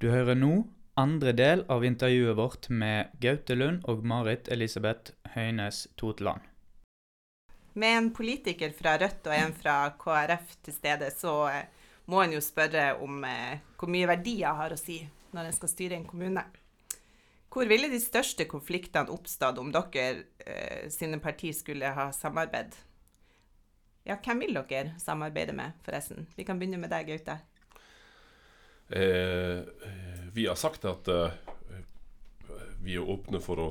Du hører nå andre del av intervjuet vårt med Gaute Lund og Marit Elisabeth Høines Totland. Med en politiker fra Rødt og en fra KrF til stede, så eh, må en jo spørre om eh, hvor mye verdier har å si når en skal styre en kommune. Hvor ville de største konfliktene oppstått om dere eh, sine partier skulle ha samarbeid? Ja, hvem vil dere samarbeide med, forresten? Vi kan begynne med deg, Gaute. Eh, vi har sagt at eh, vi er åpne for å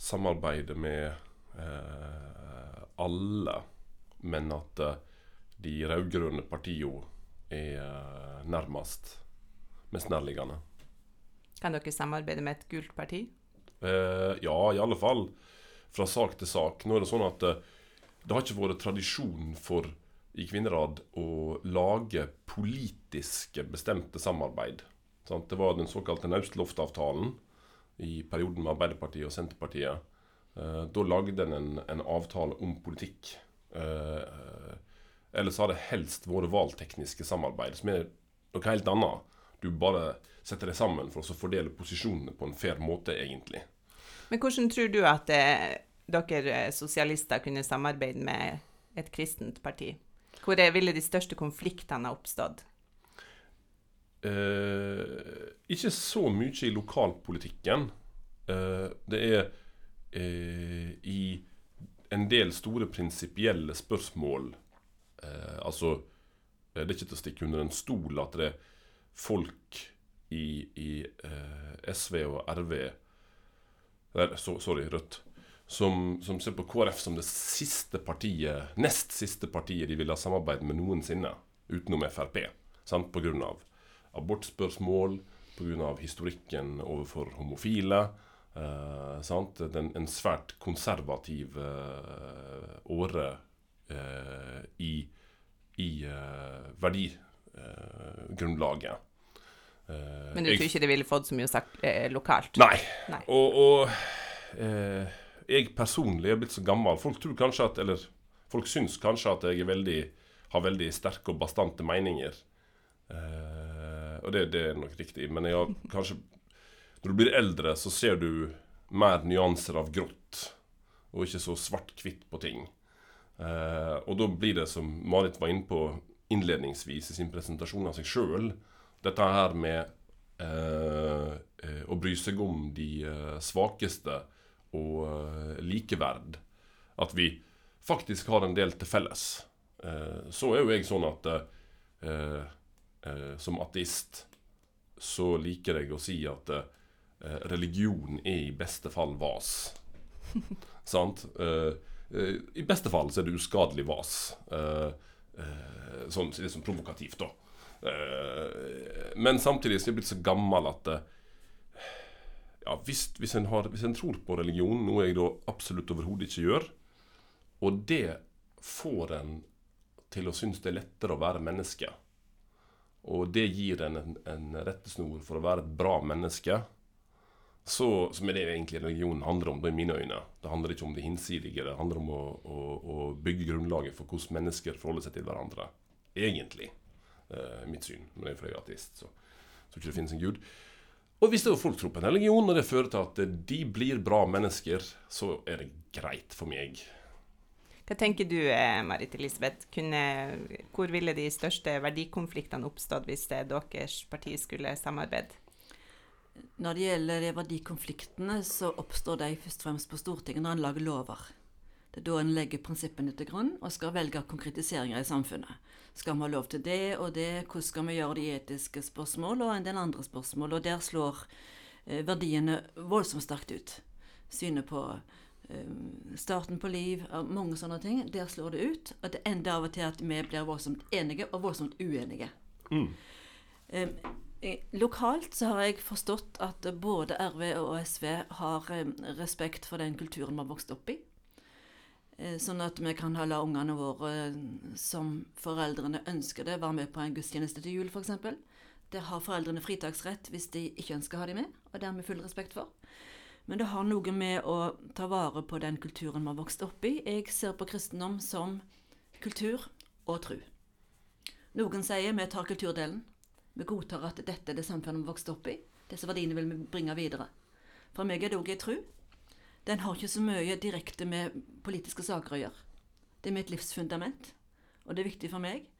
samarbeide med eh, alle, men at eh, de rød-grønne partiene er eh, nærmest, mest nærliggende. Kan dere samarbeide med et gult parti? Eh, ja, i alle fall fra sak til sak. Nå er det sånn at eh, det har ikke vært tradisjon for i Kvinnerad å lage politiske bestemte samarbeid. Sant? Det var den såkalte Naustloft-avtalen i perioden med Arbeiderpartiet og Senterpartiet. Eh, da lagde en en, en avtale om politikk. Eh, ellers har det helst vært valgtekniske samarbeid, som er noe helt annet. Du bare setter det sammen for å fordele posisjonene på en fair måte, egentlig. Men hvordan tror du at eh, dere eh, sosialister kunne samarbeide med et kristent parti? Hvor er, ville de største konfliktene ha oppstått? Eh, ikke så mye i lokalpolitikken. Eh, det er eh, i en del store prinsipielle spørsmål eh, Altså, eh, det er ikke til å stikke under en stol at det er folk i, i eh, SV og RV Nei, so, sorry, Rødt. Som, som ser på KrF som det siste partiet, nest siste partiet de ville ha samarbeid med noensinne, utenom Frp. Sant? På grunn av abortspørsmål, pga. historikken overfor homofile. Eh, sant? Den, en svært konservativ eh, åre eh, i, i eh, verdigrunnlaget. Eh, Men du tror ikke det ville fått så mye sagt eh, lokalt? Nei. Nei. Og, og eh, jeg personlig er blitt så gammel. Folk tror kanskje at Eller folk syns kanskje at jeg veldig, har veldig sterke og bastante meninger. Eh, og det, det er nok riktig. Men jeg har kanskje Når du blir eldre, så ser du mer nyanser av grått. Og ikke så svart-hvitt på ting. Eh, og da blir det, som Marit var inne på innledningsvis i sin presentasjon av seg sjøl, dette her med eh, eh, å bry seg om de eh, svakeste og eh, likeverd. At vi faktisk har en del til felles. Eh, så er jo jeg sånn at eh, eh, som ateist så liker jeg å si at eh, religion er i beste fall vas. Sant? Eh, eh, I beste fall så er det uskadelig vas. Eh, eh, sånn sånn provokativt, da. Eh, men samtidig så er jeg blitt så gammel at eh, ja, hvis, hvis, en har, hvis en tror på religion, noe jeg da absolutt overhodet ikke gjør, og det får en til å synes det er lettere å være menneske, og det gir en en, en rettesnor for å være et bra menneske, så, som er det egentlig religionen handler om, da, i mine øyne. Det handler ikke om det hinsidige, det handler om å, å, å bygge grunnlaget for hvordan mennesker forholder seg til hverandre. Egentlig. Eh, mitt syn. Men det er fordi jeg er ateist, så jeg ikke det finnes en gud. Og hvis det er folk tror på en religion, og det fører til at de blir bra mennesker, så er det greit for meg. Hva tenker du, eh, Marit Elisabeth? Kunne, hvor ville de største verdikonfliktene oppstått hvis det deres parti skulle samarbeide? Når det gjelder de verdikonfliktene, så oppstår de først og fremst på Stortinget når en lager lover. Det er da en legger prinsippene til grunn og skal velge konkretiseringer i samfunnet. Skal vi ha lov til det og det? Hvordan skal vi gjøre de etiske spørsmål og en del andre spørsmål? Og der slår eh, verdiene voldsomt sterkt ut. Synet på eh, starten på liv, og mange sånne ting. Der slår det ut. Og det ender av og til at vi blir voldsomt enige og voldsomt uenige. Mm. eh, Lokalt så har jeg forstått at både RV og SV har respekt for den kulturen vi har vokst opp i. Eh, Sånn at vi kan holde ungene våre, eh, som foreldrene ønsker det, være med på en gudstjeneste til jul f.eks. Det har foreldrene fritaksrett hvis de ikke ønsker å ha dem med, og det har vi full respekt for. Men det har noe med å ta vare på den kulturen vi har vokst opp i. Jeg ser på kristendom som kultur og tru. Noen sier vi tar kulturdelen. Vi godtar at dette er det samfunnet vi har vokst opp i. Disse verdiene vil vi bringe videre. For meg er det òg ei tru. Den har ikke så mye direkte med politiske saker å gjøre. Det er mitt livsfundament, og det er viktig for meg.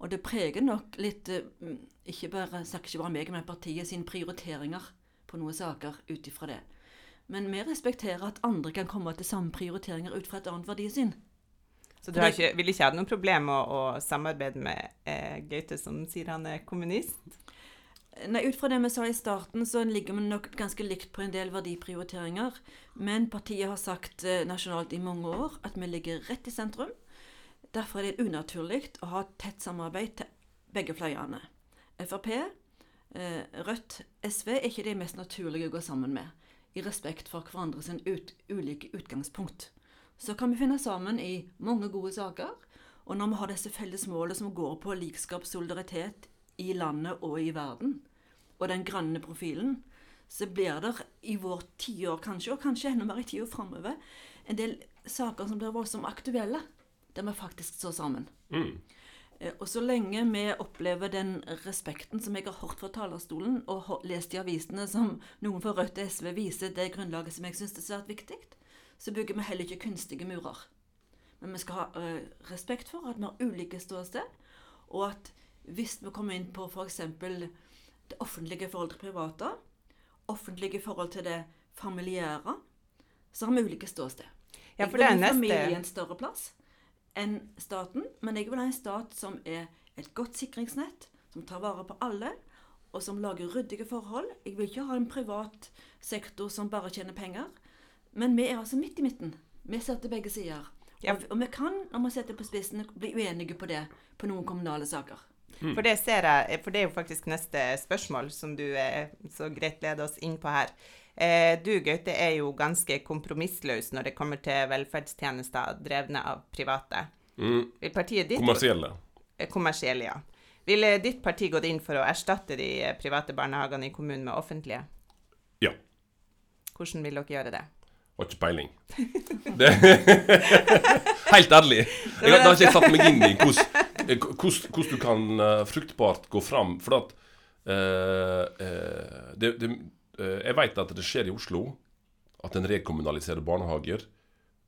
Og det preger nok litt eh, ikke bare, ikke bare meg, men partiet sine prioriteringer på noen saker ut ifra det. Men vi respekterer at andre kan komme til samme prioriteringer ut fra et annet verdisyn. Så du har ikke, vil ikke ha noe problem med å, å samarbeide med eh, Gaute, som sier han er kommunist? Nei, Ut fra det vi sa i starten, så ligger vi nok ganske likt på en del verdiprioriteringer. Men partiet har sagt eh, nasjonalt i mange år at vi ligger rett i sentrum. Derfor er det unaturlig å ha tett samarbeid til begge fløyene. Frp, eh, Rødt, SV er ikke de mest naturlige å gå sammen med, i respekt for hverandre sin ut, ulike utgangspunkt. Så kan vi finne sammen i mange gode saker. Og når vi har disse felles målene som går på likskap, solidaritet i landet og i verden, og den grønne profilen, så blir det i vår tiår kanskje, og kanskje enda mer i tida framover, en del saker som blir voldsomt aktuelle, der vi faktisk står sammen. Mm. Eh, Og så lenge vi opplever den respekten som jeg har hørt fra talerstolen, og lest i avisene som noen fra Rødt og SV viser det grunnlaget som jeg syns er svært viktig, så bygger vi heller ikke kunstige murer. Men vi skal ha eh, respekt for at vi har ulike ståsted, og at hvis vi kommer inn på f.eks. det offentlige forhold til private, offentlige forhold til det familiære, så har vi ulike ståsted. Ja, jeg for vil det ha en familie en større plass enn staten, men jeg vil ha en stat som er et godt sikringsnett, som tar vare på alle, og som lager ryddige forhold. Jeg vil ikke ha en privat sektor som bare tjener penger. Men vi er altså midt i midten. Vi ser til begge sider. Og, og vi kan, når vi setter på spissen, bli uenige på det på noen kommunale saker. For det ser jeg, for det er jo faktisk neste spørsmål som du eh, så greit leder oss inn på her. Eh, du, Gaute, er jo ganske kompromissløs når det kommer til velferdstjenester drevne av private. Mm. Partiet ditt Kommersielle. Eh, Kommersielle, ja. Ville ditt parti gått inn for å erstatte de eh, private barnehagene i kommunen med offentlige? Ja. Hvordan vil dere gjøre det? Har ikke peiling. Det, helt ærlig. Jeg, har ikke jeg satt meg inn i hvordan hvordan- hvordan du kan eh, fruktbart gå fram. For at eh, eh, det, det, eh, Jeg vet at det skjer i Oslo. At en rekommunaliserer barnehager.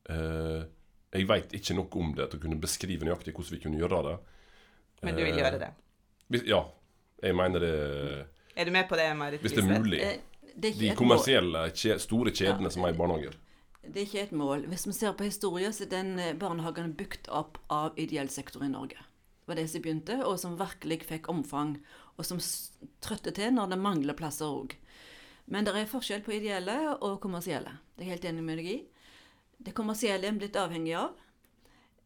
Eh, jeg vet ikke nok om det til å kunne beskrive nøyaktig hvordan vi kunne gjøre det. Men du vil Eh, gjøre det? Hvis, ja. Jeg mener det Er du med på det, Marit Hvis det er mulig. Eh, det er De kommersielle, kje, store kjedene Ja. som er i barnehager. Det er ikke et mål. Hvis vi ser på historien, så er den eh, barnehagen bygd opp av ideell sektor i Norge. Var det som begynte, og som virkelig fikk omfang, og som trøtte til når det mangler plasser òg. Men det er forskjell på ideelle og kommersielle. Det er helt enig med deg i. Det kommersielle er blitt avhengig av.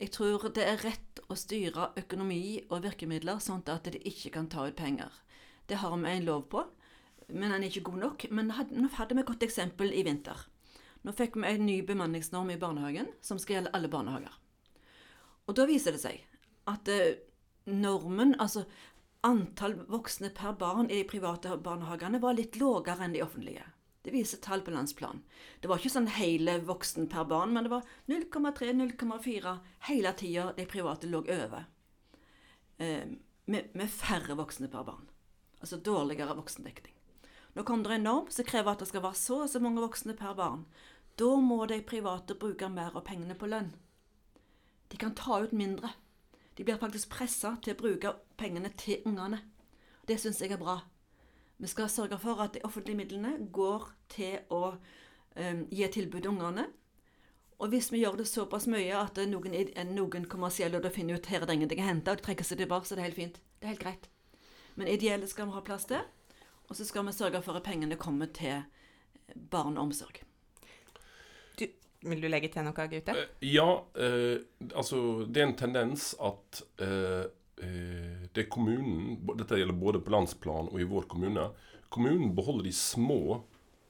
Jeg tror det er rett å styre økonomi og virkemidler sånn at de ikke kan ta ut penger. Det har vi en lov på, men den er ikke god nok. Men nå hadde vi et godt eksempel i vinter. Nå fikk vi en ny bemanningsnorm i barnehagen som skal gjelde alle barnehager. Og da viser det seg at eh, normen, altså antall voksne per barn i de private barnehagene, var litt lavere enn de offentlige. Det viser tall på landsplan. Det var ikke sånn hele voksen per barn, men det var 0,3-0,4 hele tida de private lå over. Eh, med, med færre voksne per barn. Altså dårligere voksendekning. Nå kom det en norm som krever at det skal være så og så mange voksne per barn. Da må de private bruke mer av pengene på lønn. De kan ta ut mindre. De blir faktisk pressa til å bruke pengene til ungene. Det syns jeg er bra. Vi skal sørge for at de offentlige midlene går til å um, gi tilbud til ungene. Og hvis vi gjør det såpass mye at noen, er noen kommersielle da finner ut her er det ingenting å hente, og de trekker seg tilbake, så er det helt fint. Det er helt greit. Men ideelle skal vi ha plass til. Og så skal vi sørge for at pengene kommer til barneomsorg. Vil du legge til noe, Gaute? Eh, Ja, eh, altså det er en tendens at eh, det er kommunen Dette gjelder både på landsplan og i vår kommune. Kommunen beholder de små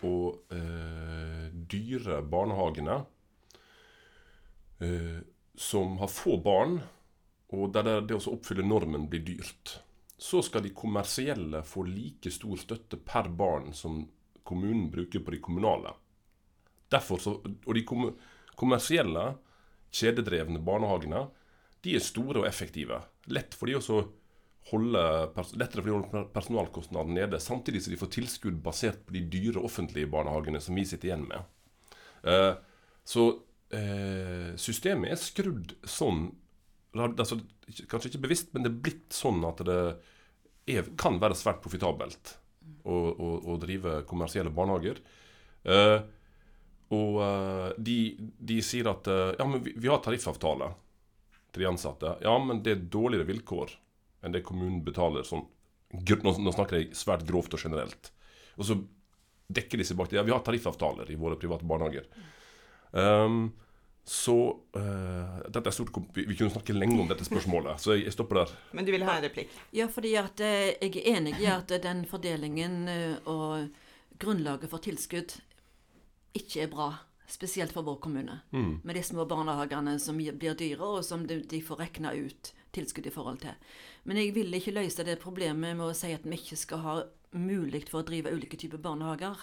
og eh, dyre barnehagene eh, som har få barn, og der det, det å oppfylle normen blir dyrt. Så skal de kommersielle få like stor støtte per barn som kommunen bruker på de kommunale. Så, og de kom, kommersielle, kjededrevne barnehagene de er store og effektive. Lett for de også holde lettere for de å holde personalkostnadene nede, samtidig som de får tilskudd basert på de dyre offentlige barnehagene som vi sitter igjen med. Eh, så eh, systemet er skrudd sånn altså, Kanskje ikke bevisst, men det er blitt sånn at det er, kan være svært profitabelt å, å, å, drive kommersielle barnehager. Eh, og uh, de, de, sier at uh, ja, men vi, vi har tariffavtale til de ansatte. Ja, men det er dårligere vilkår enn det kommunen betaler. Sånn, nå, nå snakker jeg svært grovt og generelt. Og så dekker de seg bak det. Ja, vi har tariffavtaler i våre private barnehager. Um, så uh, dette er stort, vi, vi, kunne snakke lenge om dette spørsmålet, så jeg, jeg, stopper der. Men du vil ha en replikk? Ja, fordi at jeg er enig i at den fordelingen og grunnlaget for tilskudd ikke er bra. Spesielt for vår kommune. Mm. Med de små barnehagene som blir dyre, og som de, de får regna ut tilskudd i forhold til. Men jeg vil ikke løse det problemet med å si at vi ikke skal ha mulig for å drive ulike typer barnehager.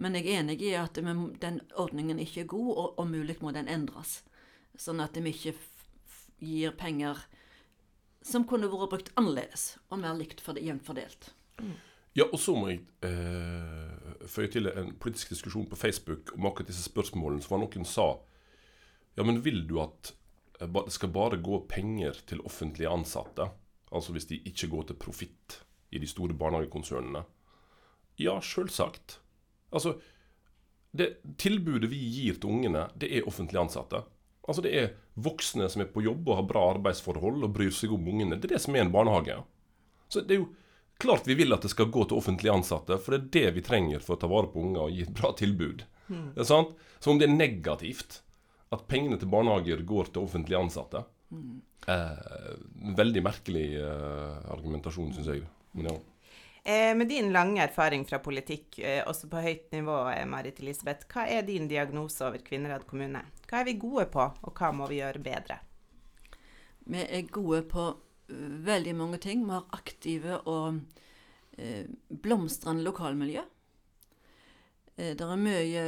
Men jeg er enig i at den ordningen ikke er god, og om mulig må den endres. Sånn at vi ikke gir penger som kunne vært brukt annerledes, og mer likt for det, jevnt fordelt. Mm. Ja, og så må jeg eh, føye til en politisk diskusjon på Facebook om akkurat disse spørsmålene. Så var noen sa ja, men vil du at eh, det skal bare gå penger til offentlige ansatte? Altså hvis de ikke går til profitt i de store barnehagekonsernene? Ja, sjølsagt. Altså, det tilbudet vi gir til ungene, det er offentlig ansatte. Altså Det er voksne som er på jobb og har bra arbeidsforhold og bryr seg om ungene. Det er det som er en barnehage. Så det er jo klart vi vil at det skal gå til offentlig ansatte, for det er det vi trenger for å ta vare på unger og gi et bra tilbud. Mm. Det er sant? Så om det er negativt at pengene til barnehager går til offentlig ansatte mm. eh, Veldig merkelig eh, argumentasjon, syns jeg. Men ja. Eh, med din lange erfaring fra politikk, eh, også på høyt nivå, eh, Marit Elisabeth, hva er din diagnose over Kvinnherad kommune? Hva er vi gode på, og hva må vi gjøre bedre? Vi er gode på veldig mange ting. Vi har aktive og eh, blomstrende lokalmiljø. Eh, det er mye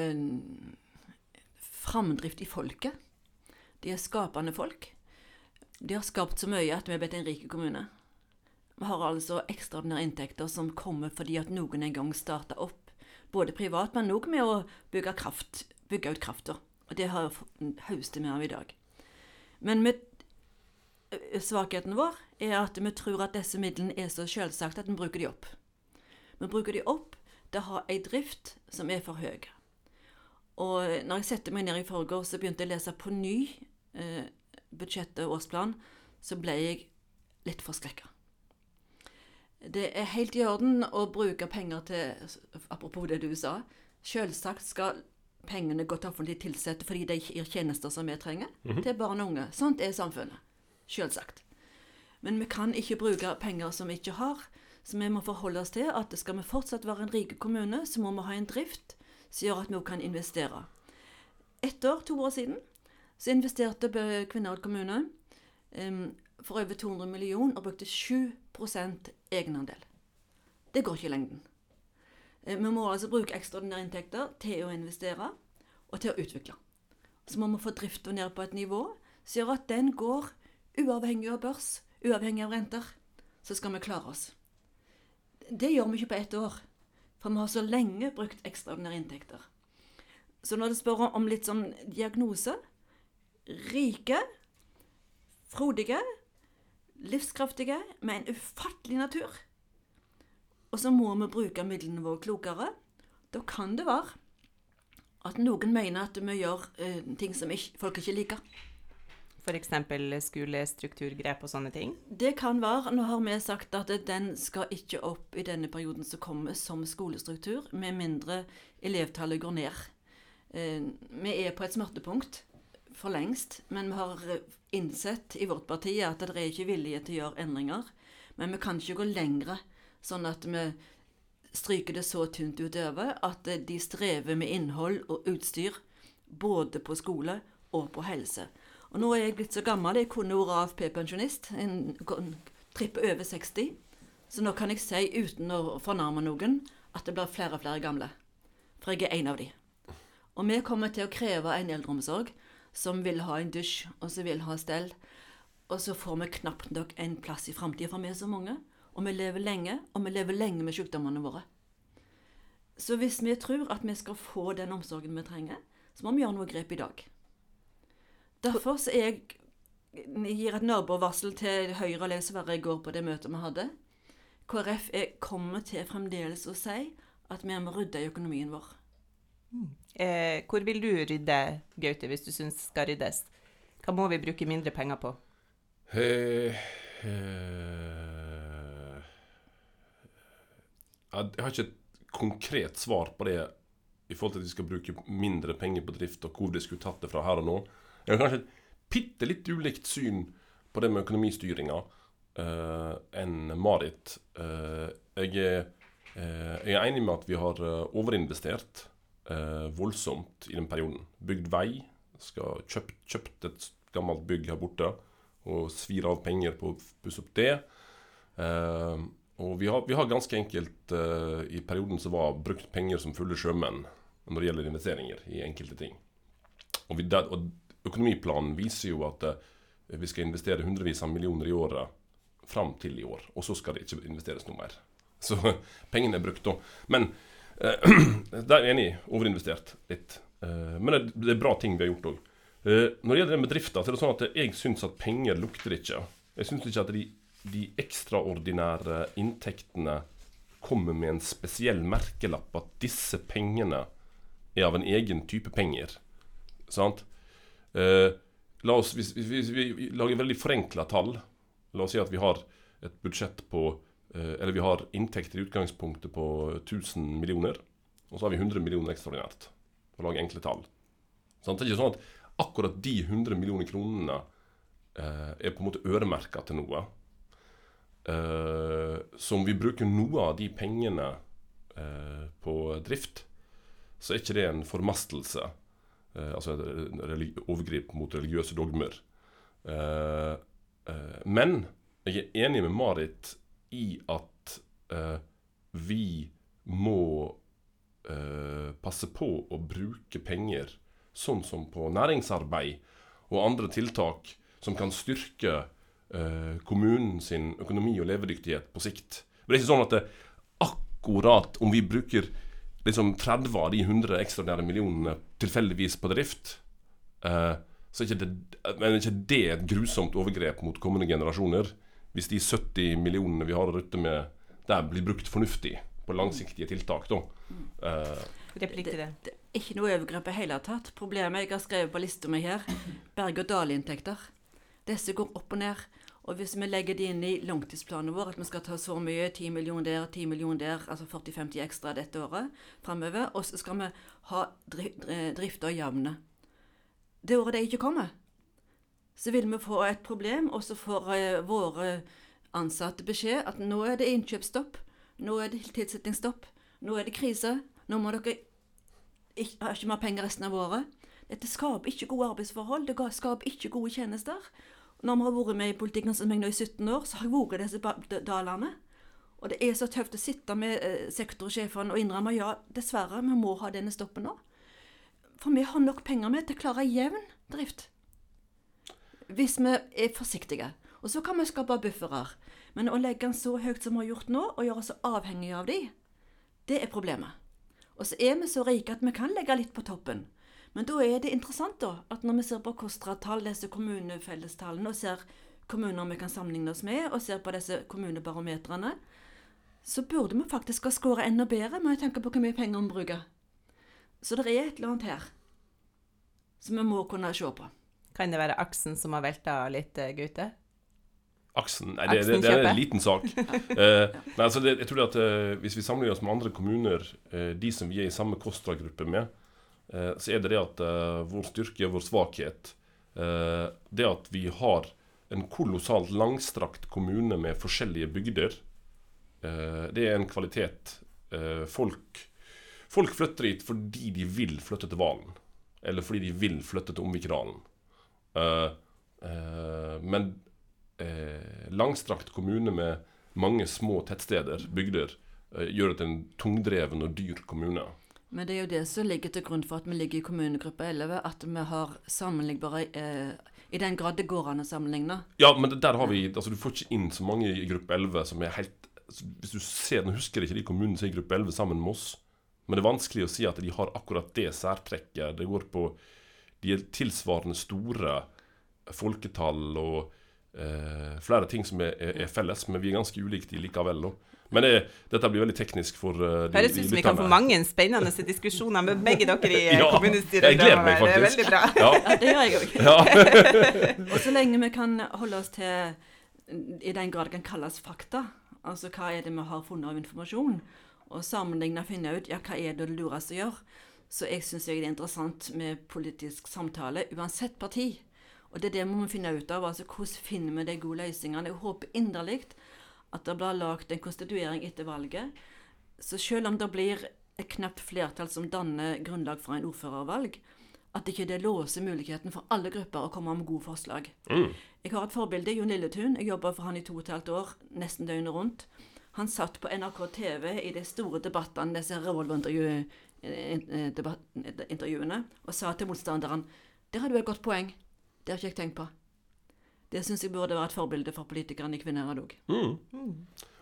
framdrift i folket. De er skapende folk. De har skapt så mye at vi er blitt en rik kommune. Vi har altså ekstraordinære inntekter som kommer fordi at noen en gang starta opp, både privat, men òg med å bygge, kraft, bygge ut krafta. Og det har høstet vi av i dag. Men med svakheten vår er at vi tror at disse midlene er så selvsagt at vi bruker de opp. Vi bruker de opp til å ha ei drift som er for høy. Og når jeg setter meg ned i forgårs og begynte jeg å lese på ny eh, budsjettet og årsplan, så ble jeg litt forskrekka. Det er helt i orden å bruke penger til Apropos det du sa. Selvsagt skal pengene gå til offentlig tilsatte fordi de gir tjenester som vi trenger, mm -hmm. til barn og unge. Sånt er samfunnet. Selvsagt. Men vi kan ikke bruke penger som vi ikke har. Så vi må forholde oss til at skal vi fortsatt være en rik kommune, så må vi ha en drift som gjør at vi kan investere. Ett år, to år siden, så investerte Kvinnherad kommune um, for over 200 millioner og brukte 7% egenandel. Det går ikke i lengden. Eh, vi må altså bruke ekstraordinære inntekter til å investere og til å utvikle. Så må vi få drifta ned på et nivå som gjør at den går uavhengig av børs, uavhengig av renter. Så skal vi klare oss. Det gjør vi ikke på ett år, for vi har så lenge brukt ekstraordinære inntekter. Så når du spør om litt sånn diagnose Rike, frodige, livskraftige, med en ufattelig natur. Og så må vi bruke midlene våre klokere. Da kan det være at noen mener at vi gjør eh, ting som ikke, folk ikke liker. F.eks. skolestrukturgrep og sånne ting? Det kan være. Nå har vi sagt at den skal ikke opp i denne perioden som kommer som skolestruktur, med mindre elevtallet går ned. Eh, vi er på et smertepunkt for lengst, men vi har innsett i vårt parti at det er ikke vilje til å gjøre endringer. Men vi kan ikke gå lengre, sånn at vi stryker det så tynt utover at de strever med innhold og utstyr både på skole og på helse. Og nå er jeg blitt så gammel, jeg kunne vært AFP-pensjonist, en tripp over 60. Så nå kan jeg si, uten å fornærme noen, at det blir flere og flere gamle. For jeg er en av de. Og vi kommer til å kreve en eldreomsorg som vil ha en dusj, og som vil ha stell. og så får vi knapt nok en plass i framtida, for vi er så mange. Og vi lever lenge, og vi lever lenge med sykdommene våre. Så hvis vi tror at vi skal få den omsorgen vi trenger, så må vi gjøre noe grep i dag. Derfor så er jeg jeg gir et nabovarsel til Høyre og Leif Sverre i går på det møtet vi hadde. KrF er, kommer til fremdeles å si at vi må rydde i økonomien vår. Eh, hvor vil du rydde, Gaute, hvis du syns skal ryddes? Hva må vi bruke mindre penger på? Eh, eh, jeg har ikke et konkret svar på det i forhold til at vi skal bruke mindre penger på drift, og hvor de skulle tatt det fra her og nå. Jeg har kanskje et bitte litt ulikt syn på det med økonomistyringa uh, enn Marit. Uh, jeg, er, uh, jeg er enig med at vi har overinvestert voldsomt i den perioden. Bygd vei. Skal kjøpt, kjøpt et gammelt bygg her borte og svir av penger på å pusse opp det. Og vi har, vi har ganske enkelt i perioden som var brukt penger som fulle sjømenn når det gjelder investeringer i enkelte ting. Og, vi, og økonomiplanen viser jo at eh, vi skal investere hundrevis av millioner i året fram til i år. Og så skal det ikke investeres noe mer. Så pengene er brukt da. Men eh, der er jeg enig. Overinvestert litt. Eh, men det, det er bra ting vi har gjort òg. Eh, når det gjelder den bedriften, så er det sånn at jeg syns at penger lukter ikke. Jeg syns ikke at de, de ekstraordinære inntektene kommer med en spesiell merkelapp at disse pengene er av en egen type penger. Sant? Eh, la oss, hvis, hvis, vi lager veldig forenkla tall La oss si at vi har et budsjett på eh, Eller vi har inntekter i utgangspunktet på 1000 millioner. Og så har vi 100 millioner ekstraordinært. For å lage enkle tall. Så Det er ikke sånn at akkurat de 100 millioner kronene eh, er på en måte øremerka til noe. Eh, så om vi bruker noe av de pengene eh, på drift, så er ikke det en formastelse. Eh, altså overgrep mot religiøse dogmer. Eh, eh, men jeg er enig med Marit i at vi må passe på å bruke penger sånn som på næringsarbeid og andre tiltak som kan styrke kommunen sin økonomi og levedyktighet på sikt. Men det er ikke sånn at det akkurat om vi bruker liksom 30 av de 100 ekstraordinære millionene tilfeldigvis på drift, eh, så er ikke det, men er ikke det et grusomt overgrep mot kommende generasjoner. Hvis de 70 millionene vi har å rutte med der, blir brukt fornuftig på langsiktige tiltak, da. Eh, det, det. Det er ikke noe overgrep i hele tatt. Problemet jeg har skrevet på lista mi her, berg-og-dal-inntekter. Disse går opp og ned. Og hvis vi legger det inn i langtidsplanen vår, at vi skal ta så mye, 10 millioner der, 10 millioner der, altså 40-50 ekstra dette året framover, og så skal vi ha dri dri- drifta jevne. Det året det ikke kommer, så vil vi få et problem, og så får eh, våre ansatte beskjed at nå er det innkjøpsstopp, nå er det tilsettingsstopp, nå er det krise, nå må dere ikke, har ikke mer penger resten av året. Dette skaper ikke gode arbeidsforhold, det skaper ikke gode tjenester. Når vi har vært med i politikken som jeg nå i 17 år, så har jeg vært i disse dalene. Og det er så tøft å sitte med eh, sektorsjefene og innrømme ja, dessverre, vi må ha denne stoppen nå. For vi har nok penger med til å klare jevn drift. Hvis vi er forsiktige. Og så kan vi skape bufferer. Men å legge den så høyt som vi har gjort nå, og gjøre oss avhengige av de, det er problemet. Og så er vi så rike at vi kan legge litt på toppen. Men da er det interessant da, at når vi ser på KOSTRA-tall, disse kommunefellestallene, og ser kommuner vi kan sammenligne oss med, og ser på disse kommunebarometrene, så burde vi faktisk ha skåret enda bedre med å tenke på hvor mye penger vi bruker. Så det er et eller annet her som vi må kunne se på. Kan det være aksen som har velta litt, eh, Gaute? Aksen Nei, det, det, det er en liten sak. uh, nei, altså det, jeg tror at uh, Hvis vi sammenligner oss med andre kommuner, uh, de som vi er i samme KOSTRA-gruppe med, så er det det at eh, vår styrke og vår svakhet eh, Det at vi har en kolossalt langstrakt kommune med forskjellige bygder, eh, det er en kvalitet. Eh, folk, folk flytter hit fordi de vil flytte til Valen. Eller fordi de vil flytte til Omvikdalen. Eh, eh, men eh, langstrakt kommune med mange små tettsteder, bygder, eh, gjør det til en tungdreven og dyr kommune. Men det er jo det som ligger til grunn for at vi ligger i kommunegruppe 11, at vi har sammenlignbare eh, I den grad det går an å sammenligne. Ja, men der har vi Altså, du får ikke inn så mange i gruppe 11 som er helt altså, Hvis du ser Nå husker jeg ikke de kommunene som er i gruppe 11 sammen med oss, men det er vanskelig å si at de har akkurat det særtrekket. Det går på De er tilsvarende store folketall og eh, flere ting som er, er, er felles, men vi er ganske ulike de likevel. Da. Men det, dette blir veldig teknisk for uh, de, Høres ut som vi kan få mange spennende diskusjoner med begge dere i eh, Ja, kommunestyret jeg gleder meg faktisk. Det er veldig bra. Ja, Ja, det gjør jeg òg. ja. Og så lenge vi kan holde oss til I den grad det kan kalles fakta. Altså hva er det vi har funnet av informasjon? Og sammenligne og finne ut ja, hva er det lureste å gjøre. Så jeg syns det er interessant med politisk samtale, uansett parti. Og det er det vi må finne ut av. altså Hvordan finner vi de gode løsningene? Jeg håper inderlig at det blir lagd en konstituering etter valget. Så selv om det blir et knapt flertall som danner grunnlag for en ordførervalg, at ikke det låser muligheten for alle grupper å komme med gode forslag. Mm. Jeg har et forbilde, Jon Lilletun. Jeg jobba for han i to og et halvt år, nesten døgnet rundt. Han satt på NRK TV i de store debattene, disse revolverintervjuene, og sa til motstanderen Der har du et godt poeng. Det har ikke jeg tenkt på. Det syns jeg burde være et forbilde for politikerne i Kvinnherad òg. Mm.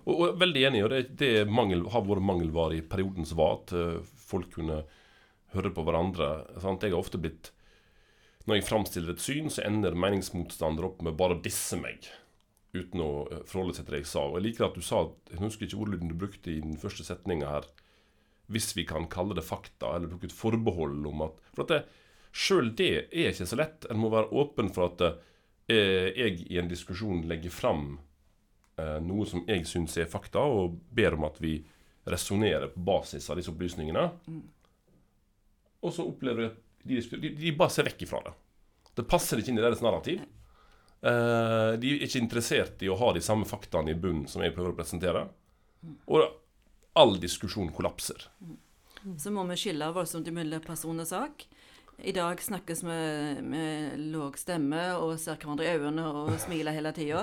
Og, og veldig enig, og det, det mangel, har vært mangelvare i perioden som var, at eh, folk kunne høre på hverandre. Sant? Jeg har ofte blitt Når jeg framstiller et syn, så ender meningsmotstandere opp med bare å disse meg. Uten å eh, forholde seg til det jeg sa. Og jeg liker at du sa Jeg husker ikke ordlyden du brukte i den første setninga her. Hvis vi kan kalle det fakta, eller bruke et forbehold om at For at det, sjøl det er ikke så lett. En må være åpen for at eh, jeg i en diskusjon legger fram eh, noe som jeg syns er fakta, og ber om at vi resonnerer på basis av disse opplysningene. Og så opplever jeg at de, de, de bare ser vekk ifra det. Det passer ikke inn i deres narrativ. Eh, de er ikke interessert i å ha de samme faktaene i bunnen som jeg prøver å presentere. Og all diskusjon kollapser. Så må vi skille voldsomt mellom person og sak. I dag snakkes med, med låg stemme og ser hverandre i øynene og smiler hele tida.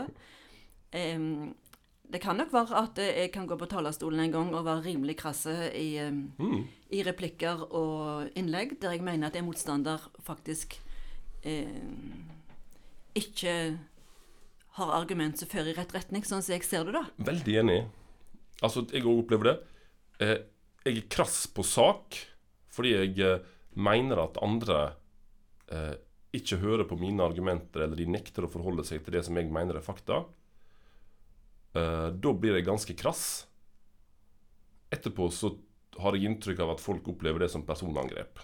det kan nok være at jeg kan gå på talerstolen en gang og være rimelig krasse i, Mm. i replikker og innlegg der jeg mener at en motstander faktisk eh, ikke har argument som fører i rett retning, sånn som jeg ser det, da. Veldig enig. Altså, jeg òg opplever det. Eh, jeg er krass på sak fordi jeg eh, mener at andre eh, ikke hører på mine argumenter, eller de nekter å forholde seg til det som jeg mener er fakta. Eh, da blir jeg ganske krass. Etterpå så har jeg inntrykk av at folk opplever det som personangrep.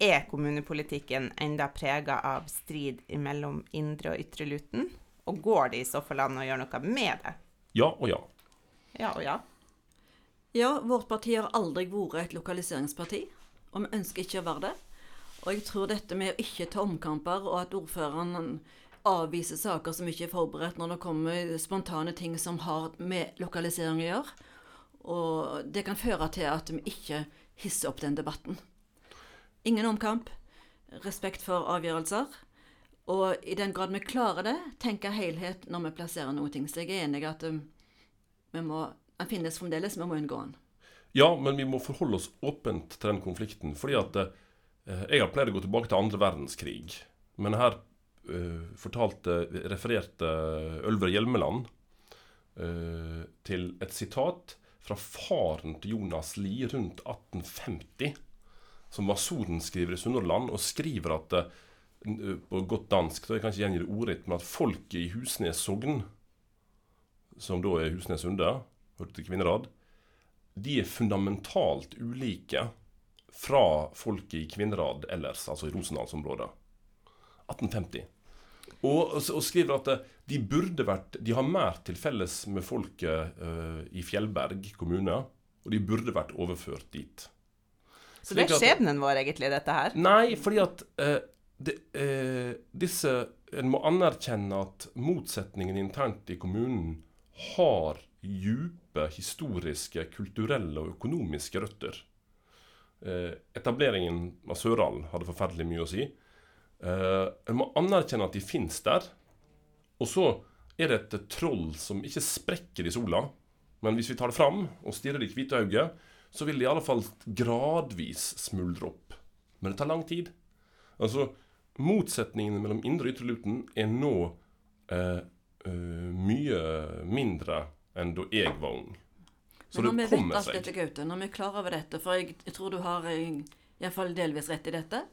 Er kommunepolitikken enda prega av strid mellom indre og ytre Luten? Og går det i så fall an å gjøre noe med det? Ja og ja. Ja og ja. Ja, vårt parti har aldri vært et lokaliseringsparti, og vi ønsker ikke å være det. Og jeg tror dette med å ikke ta omkamper, og at ordføreren avviser saker som ikke er forberedt når det kommer spontane ting som har med lokalisering å gjøre, og det kan føre til at vi ikke hisser opp den debatten. Ingen omkamp, respekt for avgjørelser, og i den grad vi klarer det, tenke helhet når vi plasserer ting. Så jeg er enig i at um, vi må, den finnes fremdeles, vi må unngå den. Ja, men vi må forholde oss åpent til den konflikten. Fordi at eh, Jeg har pleid å gå tilbake til andre verdenskrig. Men her eh, fortalte, refererte Ølver Hjelmeland eh, til et sitat fra faren til Jonas Lie rundt 1850, som var sorenskriver i Sunnhordland, og skriver at eh, på godt dansk, så jeg kan ikke gjengi det ordrett, men at folket i Husnes sogn, som da er Husnes Sunde, hørte Kvinnerad, de er fundamentalt ulike fra folket i Kvinnherad ellers, altså i Rosendalsområdet. 1850. Og, og skriver at eh, de burde vært De har mer til felles med folket uh, i Fjellberg kommune, og de burde vært overført dit. Så det er skjebnen vår, egentlig, dette her. Nei, fordi at uh, de, uh, disse En må anerkjenne at motsetningen internt i kommunen har djupe historiske, kulturelle og økonomiske røtter. Eh, etableringen av Søral hadde forferdelig mye å si. Eh, en må anerkjenne at de fins der. Og så er det et troll som ikke sprekker i sola. Men hvis vi tar det fram og stirrer det i hvite øyet, så vil det i alle fall gradvis smuldre opp. Men det tar lang tid. Altså, motsetningene mellom Indre og Ytre Luton er nå eh, eh, mye mindre enn da jeg var ung. Så Men når det vi vet kommer seg. dette, Gaute, når vi er klar over dette, for jeg, jeg tror du har eh, iallfall delvis rett i dette,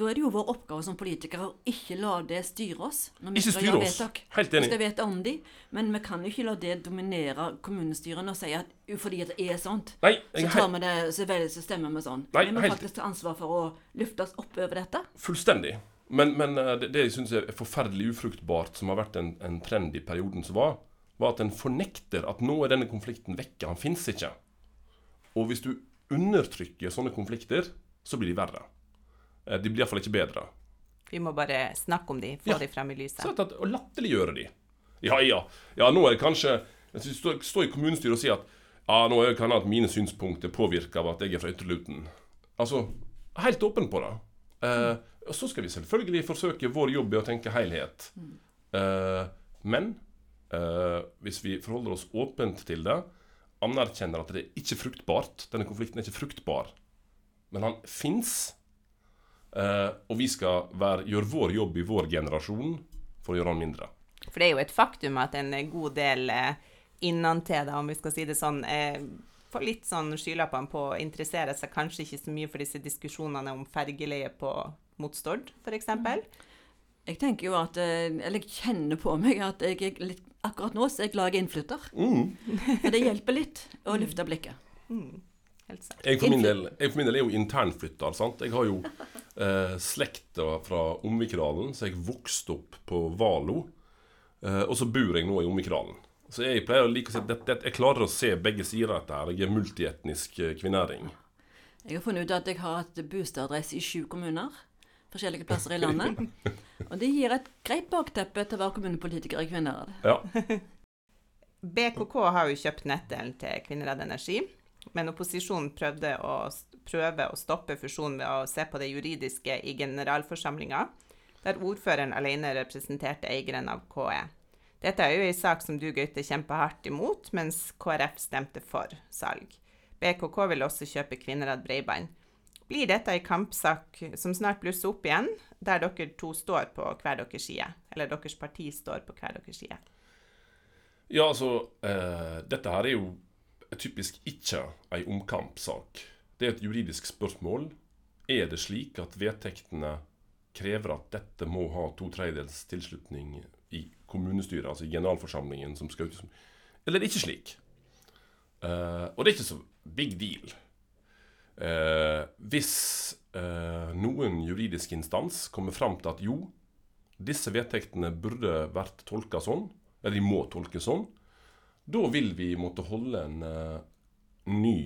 da er det jo vår oppgave som politikere å ikke la det styre oss. Når vi Ikke styre oss. vedtak. Helt Vi enig. skal vite om de, men vi kan jo ikke la det dominere kommunestyrene og si at fordi det er sånt, Nei, så tar vi det, så, vel, så stemmer vi sånn. Nei, vi må helt- faktisk ta ansvar for å løfte oss opp over dette. fullstendig. Men, men eh, det, det jeg syns er forferdelig ufruktbart, som har vært en, en trend i perioden som var, var at en fornekter at nå er denne konflikten vekke. Han fins ikke. Og hvis du undertrykker sånne konflikter, så blir de verre. Eh, De blir iallfall ikke bedre. Vi må bare snakke om de, få Ja. de frem i lyset. Så at, og latterliggjøre de. Ja, ja. Ja, nå er det kanskje Hvis du står, i kommunestyret og sier at ja, nå kan at mine synspunkter påvirker av at jeg er fra Ytre Luton. Altså, helt åpen på det. Eh, så skal vi selvfølgelig forsøke vår jobb i å tenke helhet. Eh, men eh, hvis vi forholder oss åpent til det, anerkjenner at det er ikke fruktbart Denne konflikten er ikke fruktbar, men han fins. Eh, og vi skal være, gjøre vår jobb i vår generasjon for å gjøre han mindre. For det er jo et faktum at en god del eh, innantil, da, om vi skal si det sånn, eh, får litt sånn skylappene på å interessere seg kanskje ikke så mye for disse diskusjonene om fergeleie på mot Stord, f.eks. Jeg tenker jo at, eh, eller jeg kjenner på meg at jeg er litt, akkurat nå så er jeg glad jeg er innflytter. For det hjelper litt å løfte blikket. Mm, helt sant. Jeg for min del, jeg for min del er jo internflytter. sant? Jeg har jo eh, slekta fra Omvikralen, så jeg vokste opp på Valo. Eh, og så bor jeg nå i Omvikralen. Så jeg pleier å like å si at jeg klarer å se begge sider av dette. her. Jeg er multietnisk eh, kvinnæring. Jeg har funnet ut at jeg har hatt bostadadresse i sju kommuner. Forskjellige plasser i landet. Og det gir et greit bakteppe til å være kommunepolitiker i Kvinnherad. Ja. BKK har jo kjøpt nettdelen til Kvinnherad Energi, men opposisjonen prøvde å, prøve å stoppe fusjonen ved å se på det juridiske i generalforsamlinga, der ordføreren alene representerte eieren av KE. Dette er jo en sak som du, Gaute, kjempa hardt imot, mens KrF stemte for salg. BKK vil også kjøpe Kvinnherad Breiband. Blir dette en kampsak som snart blusser opp igjen, der dere to står på hver deres side? Eller deres parti står på hver deres side? Ja, altså eh, Dette her er jo typisk ikke ei omkampsak. Det er et juridisk spørsmål. Er det slik at vedtektene krever at dette må ha to tredjedels tilslutning i kommunestyret, altså i generalforsamlingen som skal ut Eller er det ikke slik? Eh, og det er ikke så big deal. Eh, hvis eh, noen juridisk instans kommer fram til at jo, disse vedtektene burde vært tolka sånn, eller de må tolkes sånn, da vil vi måtte holde en eh, ny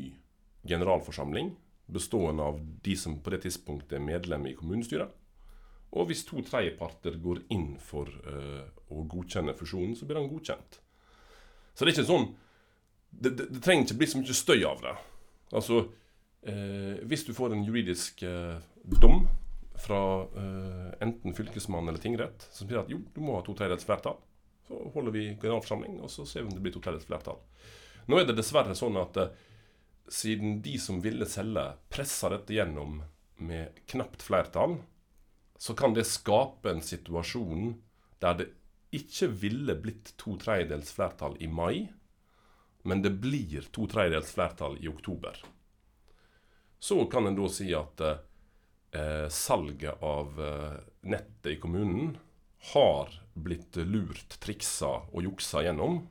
generalforsamling bestående av de som på det tidspunktet er medlem i kommunestyret. Og hvis to tredjeparter går inn for eh, å godkjenne fusjonen, så blir den godkjent. Så det er ikke sånn Det, det, det trenger ikke bli så mye støy av det. Altså, eh, hvis du får en juridisk eh, dom fra eh, enten fylkesmann eller tingrett som sier at jo, du må ha to tredjedels flertall, så holder vi generalforsamling, og så ser vi om det blir to tredjedels flertall. Nå er det dessverre sånn at eh, siden de som ville selge, pressa dette gjennom med knapt flertall, så kan det skape en situasjon der det ikke ville blitt to tredjedels flertall i mai, men det blir to tredjedels flertall i oktober. Så kan en da si at eh, salget av eh, nettet i kommunen har blitt lurt, triksa og juksa gjennom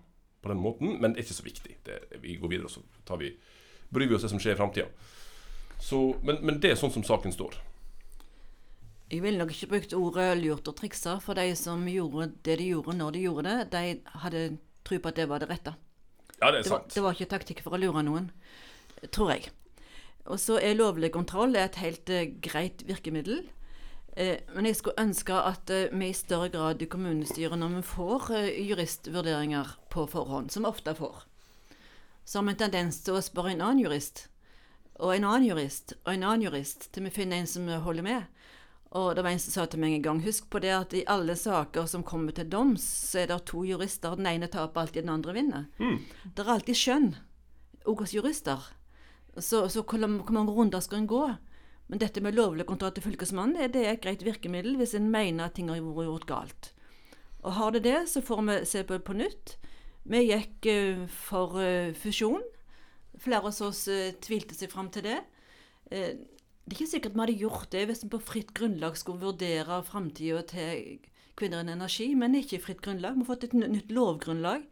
på den måten, men det er ikke så viktig. Det, vi går videre, og så tar vi, bryr vi oss det som skjer i framtida. Men, men det er sånn som saken står. Jeg ville nok ikke brukt ordet lurt og triksa, for de som gjorde det de gjorde når de gjorde det, de hadde tro på at det var det rette. Ja, det er Det var, sant. det var ikke taktikk for å lure noen, tror jeg. Og så er lovlig kontroll et helt eh, greit virkemiddel. Eh, men jeg skulle ønske at eh, vi i større grad i kommunestyret, når vi får juristvurderinger på forhånd, som vi ofte får, så har vi en tendens til å spørre en annen jurist, og en annen jurist, og en annen jurist, til vi finner en som holder med. Og det var en som sa til meg en gang Husk på det at i alle saker som kommer til doms, så er det to jurister. Den ene taper alltid, den andre vinner. Det er alltid skjønn, òg hos jurister. Så, så hvor, mange runder skal en gå? Men dette med lovlig kontrakt til Fylkesmannen det, det er et greit virkemiddel hvis en mener at ting har vært gjort galt. Og har det det, så får vi se på det på nytt. Vi gikk uh, for uh, fusjon. Flere av oss uh, tvilte seg fram til det. Det er ikke sikkert vi hadde gjort det hvis vi på fritt grunnlag skulle vurdere framtida til Kvinner innen energi, men ikke fritt grunnlag. Vi har fått et nytt lovgrunnlag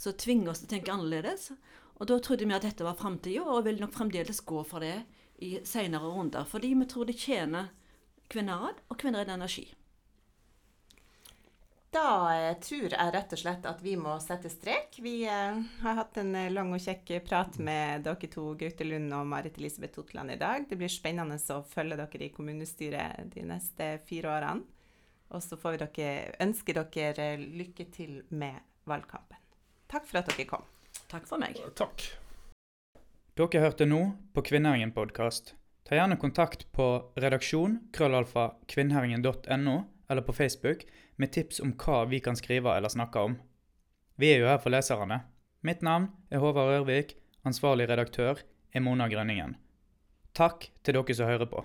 som tvinger oss til å tenke annerledes. Og da trodde vi at dette var framtida, og vil nok fremdeles gå for det i senere runder. Fordi vi tror det tjener kvinnerad og kvinner innen energi. Da eh, tror jeg rett og slett at vi må sette strek. Vi eh, har hatt en eh, lang og kjekk prat med dere to, Gaute Lund og Marit Elisabeth Totland i dag. Det blir spennende å følge dere i kommunestyret de neste fire årene. Og så får vi dere, ønske dere lykke til med valgkampen. Takk for at dere kom. Takk for meg. Takk. Dere hørte nå på Kvinnherringen podkast. Ta gjerne kontakt på redaksjon krøllalfa kvinnherringen.no eller på Facebook med tips om hva vi kan skrive eller snakke om. Vi er jo her for leserne. Mitt navn er Håvard Ørvik, ansvarlig redaktør er Mona Grønningen. Takk til dere som hører på.